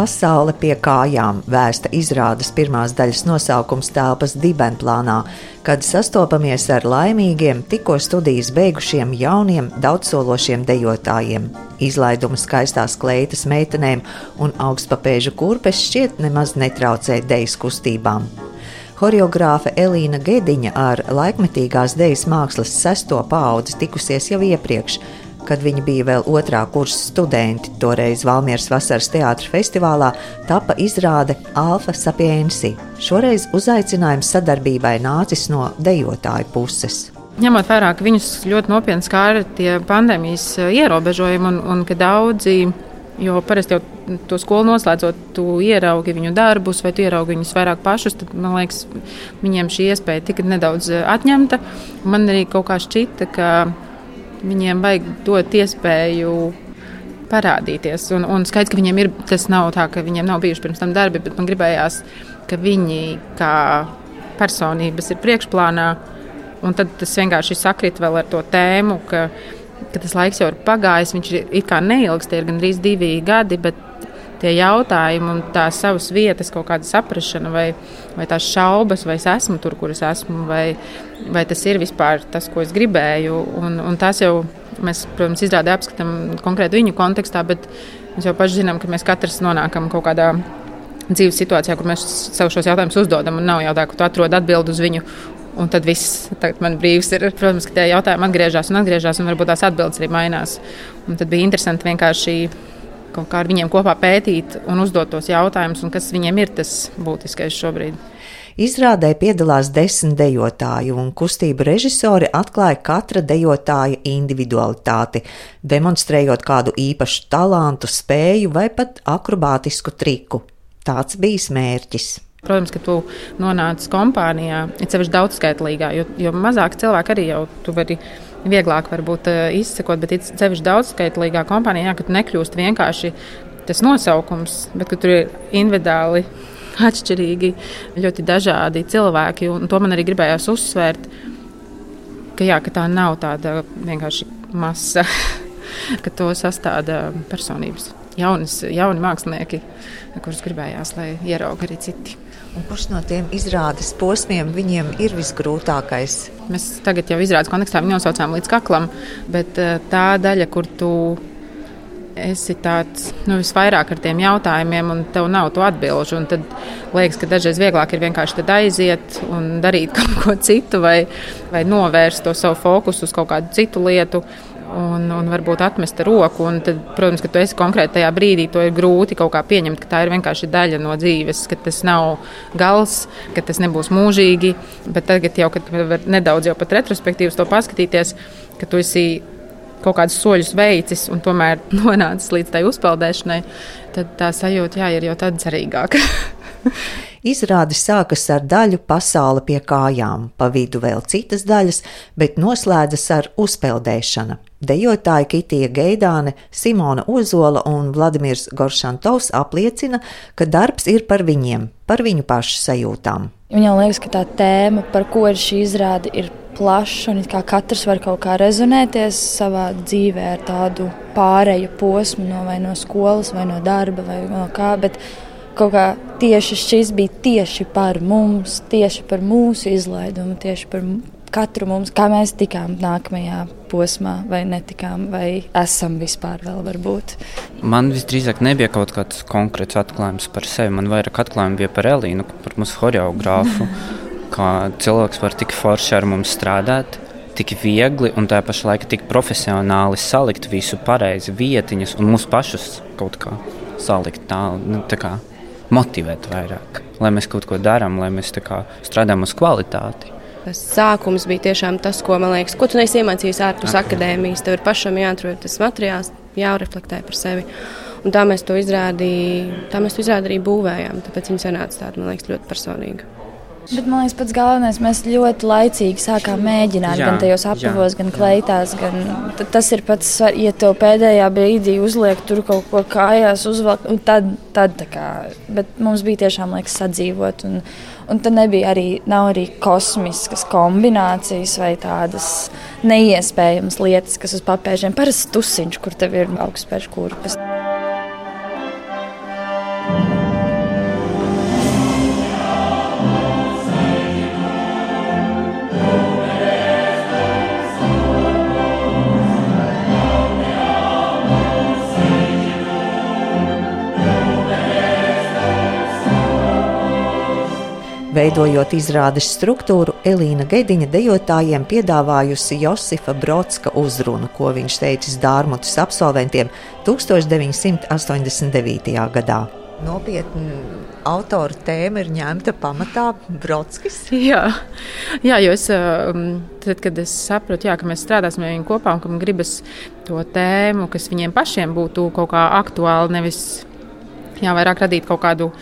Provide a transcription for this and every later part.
Pasaule pie kājām vēsta izrādes pirmās daļas nosaukums telpas dibenplānā, kad sastopamies ar laimīgiem, tikko studijas beigušiem jauniem, daudzsološiem dejotājiem. Izlaiduma skaistās kleitas meitenēm un augstpapēžu kurpes šķiet nemaz netraucē dejas kustībām. Horeogrāfe Elīna Gediņa ar laikmetīgās dejas mākslas sesto paudzi tikusies jau iepriekš, kad viņi bija vēl otrā kursa studenti. Toreiz Valmieras vasaras teātras festivālā tapa izrāde Alfa Sapiensi. Šoreiz uzaicinājums sadarbībai nācis no dejotāju puses. Ņemot vērā, ka viņus ļoti nopietni skāra tie pandēmijas eh, ierobežojumi un, un ka daudzi Jo parasti jau to skolu noslēdzot, tu ieraugi viņu darbus, vai tu ieraugi viņus vairāk pašus. Tad, man liekas, viņiem šī iespēja tika nedaudz eh, atņemta. Man arī kaut kā šķita, ka Viņiem vajag dot iespēju parādīties. Un, un skaidrs, ka viņiem ir tas nav tā, ka viņiem nav bijuši pirms tam darbi, bet man gribējās, ka viņi kā personības ir priekšplānā. Un tad tas vienkārši sakrit vēl ar to tēmu, ka, ka tas laiks jau ir pagājis. Viņš ir it kā neilgs, tie ir gandrīz divi gadi, bet tie jautājumi un tās savas vietas, kaut kāda saprāšana, vai, vai tās šaubas, vai es esmu tur, kur es esmu, vai, vai tas ir vispār tas, ko es gribēju. Un, un tas jau mēs, protams, izrādē apskatām konkrēti viņu kontekstā, bet mēs jau paši zinām, ka mēs katrs nonākam kaut kādā dzīves situācijā, kur mēs sev šos jautājumus uzdodam, un nav jau tā, ka tu atrod atbildi uz viņu. Un tad viss man brīvs ir. Protams, ka tie jautājumi atgriežas un atgriežas, un varbūt tās atbildes arī mainās. Un tad bija interesanti vienkārši kaut kā ar viņiem kopā pētīt un uzdot tos jautājumus, un kas viņiem ir tas būtiskais šobrīd. Izrādē piedalās desmit dejotāji, un kustību režisori atklāja katra dejotāja individualitāti, demonstrējot kādu īpašu talantu, spēju vai pat akrobātisku triku. Tāds bija mērķis. Protams, ka tu nonāc kompānijā, ir sevišķi daudzskaitlīgā, jo, jo mazāk cilvēku arī jau tu vari vieglāk varbūt eh, izsekot, bet ir sevišķi daudzskaitlīgā kompānijā, ka tu nekļūst vienkārši tas nosaukums, bet tur ir individuāli atšķirīgi, ļoti dažādi cilvēki. To man arī gribējās uzsvērt, ka, jā, ka tā nav tāda vienkārši masa, ka to sastāvda personības. Jaunas, jauni mākslinieki, kurus gribējās, lai ieraudzītu arī citi. Un kurš no tiem izrādes posmiem viņiem ir visgrūtākais? Mēs tagad jau izrādes kontekstā viņu nosaucām līdz kaklam, bet eh, tā daļa, kur tu esi tāds nu, visvairāk ar tiem jautājumiem, un tev nav to atbildžu. Tad liekas, ka dažreiz vieglāk ir vienkārši aiziet un darīt kaut ko citu, vai, vai novērst to savu fokusu uz kaut kādu citu lietu un, un varbūt atmest roku. Tad, protams, ka tu esi konkrēti tajā brīdī, to ir grūti kaut kā pieņemt, ka tā ir vienkārši daļa no dzīves, ka tas nav gals, ka tas nebūs mūžīgi. Bet tagad, jau, kad var nedaudz jau pat retrospektīvas to paskatīties, ka tu esi kaut kādus soļus veicis un tomēr nonācis līdz tai uzpeldēšanai, tad tā sajūta jā, ir jau tāda cerīgāka. Izrādi sākas ar daļu pasauli pie kājām, pa vidu vēl citas daļas, bet noslēdzas ar uzpeldēšanu. Dejotāji Kitija Geidāne, Simona Ozola un Vladimirs Goršantovs apliecina, ka darbs ir par viņiem, par viņu pašu sajūtām. Viņam liekas, ka tā tēma, par ko ir šī izrāde, ir plaša un katrs var kaut kā rezonēties savā dzīvē ar tādu pāreju posmu no vai no skolas, vai no darba, vai no kā. Bet kaut kā tieši šis bija tieši par mums, tieši par mūsu izlaidumu, tieši par katru mums, kā mēs tikām nākamajā posmā, vai netikām, vai esam vispār vēl varbūt. Man visdrīzāk nebija kaut kāds konkrēts atklājums par sevi. Man vairāk atklājumi bija par Elīnu, par mūsu choreogrāfu, kā cilvēks var tik forši ar mums strādāt. Tik viegli un tā pašā laikā tik profesionāli salikt visu pareizi vietiņas un mūsu pašus kaut kā salikt tā, nu, tā kā motivēt vairāk, lai mēs kaut ko darām, lai mēs kā, strādājam uz kvalitāti. Tas sākums bija tiešām tas, ko man liekas, ko tu neesi iemācījies ārpus okay. akadēmijas. Tev ir pašam jāatrod tas materiāls, jāreflektē par sevi. Un tā mēs to izrādījām, tā mēs to izrādījām arī būvējām. Tāpēc viņi sanāca tādi, man liekas, ļoti personīgi. Bet man liekas, pats galvenais, mēs ļoti laicīgi sākām mēģināt, jā, gan tajos apavos, gan kleitās. Gan, tas ir pats, ja tev pēdējā brīdī uzliek tur kaut ko kājās, uzvelk, un tad, tad kā, bet mums bija tiešām laiks sadzīvot. Un, un tad nebija arī, arī kosmiskas kombinācijas vai tādas neiespējamas lietas, kas uz papēžiem parasti tusiņš, kur tev ir augstspēļu kurpes. Veidojot izrādes struktūru, Elīna Gediņa dejotājiem piedāvājusi Josifa Brodska uzrunu, ko viņš teicis Dārmutas absolventiem 1989. gadā. Nopietni autora tēma ir ņemta pamatā Brodskis. Jā, jā jo es, um, tad, kad es saprotu, jā, ka mēs strādāsim ar viņiem kopā un ka man gribas to tēmu, kas viņiem pašiem būtu kaut kā aktuāla, nevis jā, vairāk radīt kaut kādu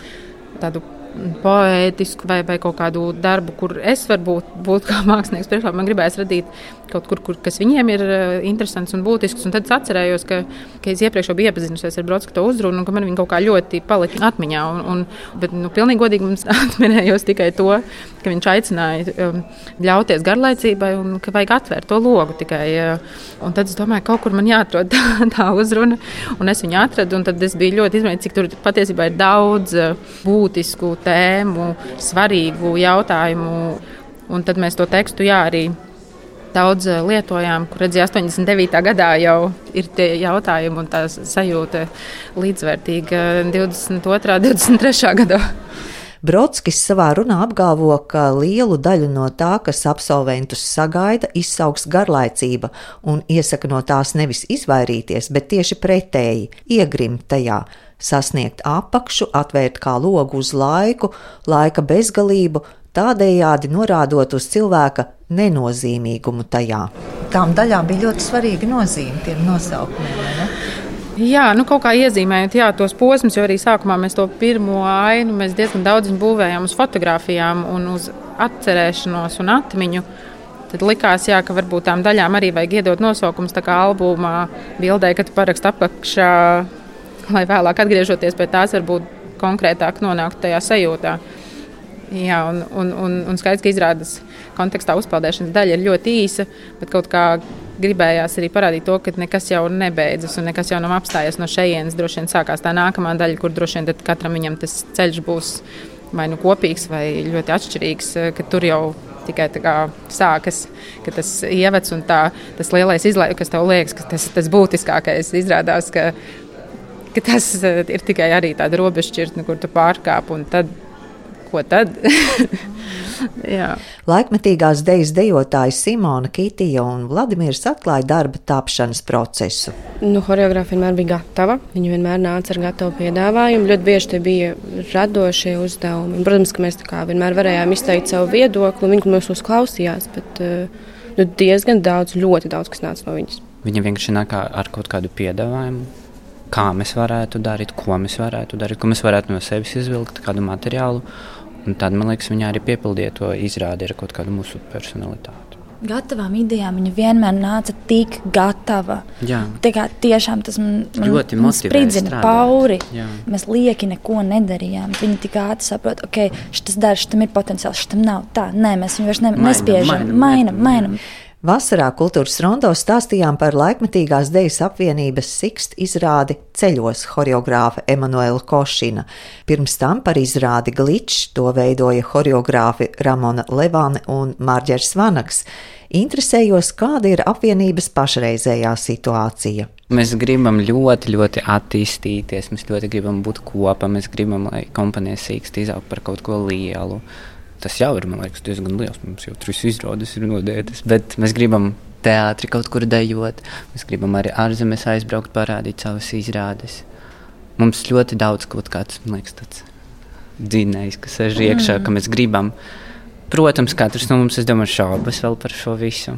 tādu poētisku vai, vai kaut kādu darbu, kur es varbūt būtu kā mākslinieks priekšā. Man gribējās radīt kaut kur, kur kas viņiem ir uh, interesants un būtisks. Un tad es atcerējos, ka, ka es iepriekš biju iepazinusies ar Brodska uzrunu un ka man viņa kaut kā ļoti palika atmiņā. Un, un, bet, nu, pilnīgi godīgi mums atminējos tikai to, ka viņš aicināja um, ļauties garlaicībai un ka vajag atvērt to logu tikai. Uh, un tad es domāju, ka kaut kur man jāatrod tā, tā uzruna, un es viņu atradu. Tad es biju ļoti izbrīnīts, cik tur patiesībā ir daudz uh, būtisku tēmu, svarīgu jautājumu. Un tad mēs to tekstu jā, arī daudz eh, lietojām, kur redzēja 89. gadā jau ir tie jautājumi un tā sajūta līdzvērtīga 22. un 23. gadā. Brodskis savā runā apgalvo, ka lielu daļu no tā, kas absolventus sagaida, izsauks garlaicība un iesaka no tās nevis izvairīties, bet tieši pretēji - iegrimt tajā, sasniegt apakšu, atvērt kā logu uz laiku, laika bezgalību, tādējādi norādot uz cilvēka nenozīmīgumu tajā. Tām daļām bija ļoti svarīga nozīme tiem nosaukumiem. Jā, nu kaut kā iezīmējot jā, tos posmus, jo arī sākumā mēs to pirmo ainu diezgan daudz būvējām uz fotografijām un uz atcerēšanos un atmiņu. Tad likās, jā, ka varbūt tām daļām arī vajag iedot nosaukumus, tā kā albumā, bildē, kad parakst apakšā, lai vēlāk atgriežoties pie tās, varbūt konkrētāk nonāktu tajā sajūtā. Jā, un, un, un, un skaidrs, ka izrādes kontekstā uzpeldēšanas daļa ir ļoti īsa, bet kaut kā gribējās arī parādīt to, ka nekas jau nebeidzas un nekas jau nav apstājies no šejienes. Droši vien sākās tā nākamā daļa, kur droši vien katram viņam tas ceļš būs vai nu kopīgs vai ļoti atšķirīgs, ka tur jau tikai sākas tas ievads un tā, tas lielais izlaiks, kas tev liekas, ka tas ir tas būtiskākais. Izrādās, ka, ka tas ir tikai arī tāda robežšķirtne, kur tu pārkāp un tad ko tad? Laikmetīgās dejas dejotāji Simona Kitija un Vladimirs atklāja darba tapšanas procesu. Nu, Horeogrāfa vienmēr bija gatava. Viņa vienmēr nāca ar gatavu piedāvājumu. Ļoti bieži tie bija radošie uzdevumi. Protams, ka mēs vienmēr varējām izteikt savu viedokli, viņi mūs klausījās. Bet eh, nu, diezgan daudz, ļoti daudz kas nāca no viņas. Viņa vienkārši nāk ar kaut kādu piedāvājumu, kā mēs varētu darīt, ko mēs varētu darīt, ko mēs varētu no sevis izvilkt, kādu materiālu. Un tad, man liekas, viņa arī piepildīja to izrādi ar kaut kādu mūsu personalitāti. Gatavām idejām viņa vienmēr nāca tik gatava. Jā. Tā kā tiešām tas man, man ļoti spridzina pauri. Jā. Mēs lieki neko nedarījām. Viņa tik ātri saprot, ok, šis darbs, tam ir potenciāls, šim nav tā. Nē, mēs viņu vairs ne, mainam, nespiežam, mainam, mainam. mainam. mainam. Vasarā kultūras rondo stāstījām par laikmetīgās dejas apvienības Sikst izrādi ceļos horeogrāfa Emanuela Košina. Pirms tam par izrādi Glitch to veidoja horeogrāfi Ramona Levane un Mārģers Vanaks. Interesējos, kāda ir apvienības pašreizējā situācija. Mēs gribam ļoti, ļoti attīstīties, mēs ļoti gribam būt kopā, mēs gribam, lai kompanija Sikst izaugtu par kaut ko lielu tas jau ir liekas, diezgan liels. Mums jau trīs izrādes ir nodētas, bet mēs gribam teātri kaut kur dejot. Mēs gribam arī ārzemēs aizbraukt, parādīt savas izrādes. Mums ļoti daudz kaut kāds, man liekas, tāds dzinējs, kas sēž iekšā, mm. ka mēs gribam. Protams, katrs no mums, es domāju, šaubas vēl par šo visu.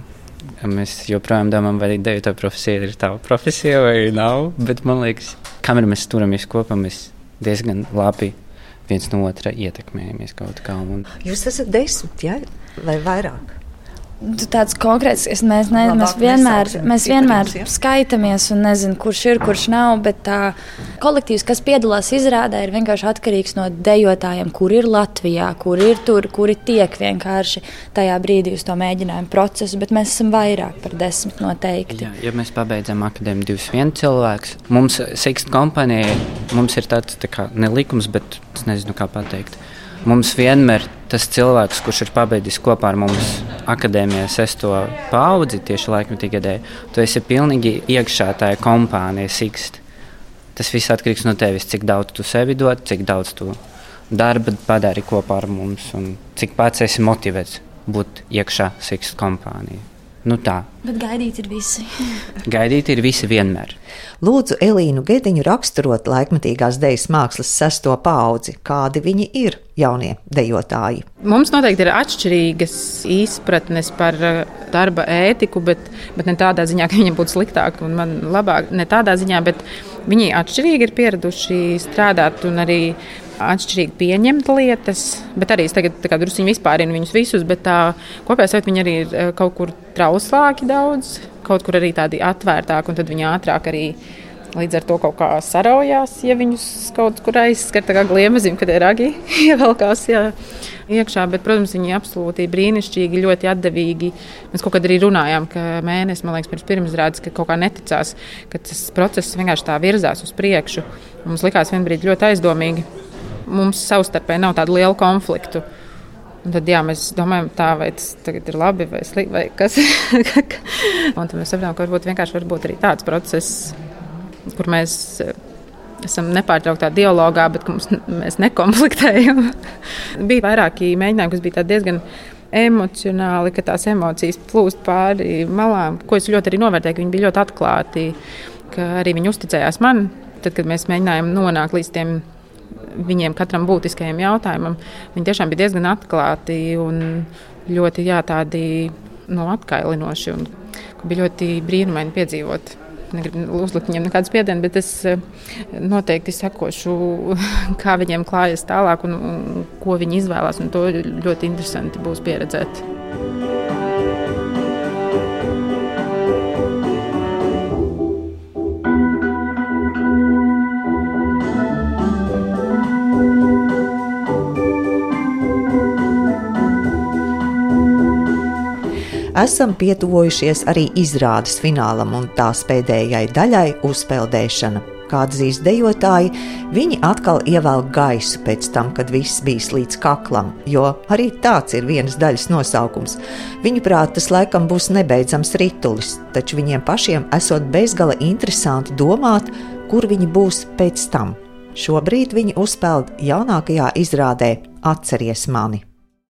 Mēs joprojām domājam, vai dejotāja profesija ir tā profesija vai nav, bet man liekas, kamēr mēs turamies kopā, mēs diezgan labi viens no otra ietekmējamies kaut kā. Un... Jūs esat desmit, ja? vai vairāk? Tāds konkrēts, es, mēs, ne, mēs vienmēr, mēs vienmēr ja? skaitāmies un nezinām, kurš ir, kurš nav. Bet tā kolektīvs, kas piedalās izrādē, ir vienkārši atkarīgs no dejotājiem, kur ir Latvijā, kur ir tur, kuri tiek vienkārši tajā brīdī uz to mēģinājumu procesu. Bet mēs esam vairāk par desmit noteikti. Jā, ja mēs pabeidzam akadēmiju 21 cilvēks, mums Siksta kompānija, mums ir tāds tā kā nelikums, bet es nezinu, kā pateikt Mums vienmēr tas cilvēks, kurš ir pabeidzis kopā ar mums akadēmijā sesto paudzi, tieši laikmetīgi gadēji, tu esi pilnīgi iekšā tajā kompānijā, sikst. Tas viss atkarīgs no tevis, cik daudz tu sevi dod, cik daudz tu darba padari kopā ar mums un cik pats esi motivēts būt iekšā Siksta kompānijā. Nu tā. Bet gaidīt ir visi. gaidīt ir visi vienmēr. Lūdzu, Elīnu Gediņu raksturot laikmetīgās dejas mākslas sesto paudzi, kādi viņi ir jaunie dejotāji. Mums noteikti ir atšķirīgas izpratnes par uh, darba ētiku, bet, bet ne tādā ziņā, ka viņiem būtu sliktāk un man labāk. Ne tādā ziņā, bet viņi atšķirīgi ir pieraduši strādāt un arī atšķirīgi pieņemt lietas, bet arī es tagad druskuļi vispārinu viņus visus, bet tā kopējā sajūta viņi arī ir kaut kur trauslāki daudz, kaut kur arī tādi atvērtāki, un tad viņi ātrāk arī. Līdz ar to kaut kā saraujās, ja viņus kaut kur aizskar, tā kā gliemezim, kad ir ragi ievelkās jā, iekšā. Bet, protams, viņi absolūti brīnišķīgi, ļoti atdevīgi. Mēs kaut kad arī runājām, ka mēnesis, man liekas, pirms pirmizrādes, ka kaut kā neticās, ka tas process vienkārši tā virzās uz priekšu. Mums likās vienā brīdī ļoti aizdomīgi mums savstarpēji nav tādu lielu konfliktu. Un tad jā, mēs domājam, tā, vai tas ir labi vai slikti, vai kas. un tad mēs saprotam, ka varbūt vienkārši var būt arī tāds process, kur mēs eh, esam nepārtrauktā dialogā, bet mums, mēs nekonfliktējam. bija vairāki mēģinājumi, kas bija diezgan emocionāli, ka tās emocijas plūst pāri malām, ko es ļoti arī novērtēju, ka viņi bija ļoti atklāti, ka arī viņi uzticējās man. Tad, kad mēs mēģinājām nonākt līdz tiem viņiem katram būtiskajam jautājumam, viņi tiešām bija diezgan atklāti un ļoti jā, tādi no, nu, atkailinoši. Un, bija ļoti brīnumaini piedzīvot. Negribu uzlikt viņiem nekādu spiedienu, bet es eh, noteikti sekošu, kā viņiem klājas tālāk un, un ko viņi izvēlās. To ļoti interesanti būs pieredzēt. Esam pietuvojušies arī izrādes finālam un tās pēdējai daļai - uzpeldēšana. Kā atzīs dejotāji, viņi atkal ievelk gaisu pēc tam, kad viss bija līdz kaklam, jo arī tāds ir vienas daļas nosaukums. Viņuprāt, tas laikam būs nebeidzams ritulis, taču viņiem pašiem esot bezgala interesanti domāt, kur viņi būs pēc tam. Šobrīd viņi uzpeld jaunākajā izrādē Atceries mani!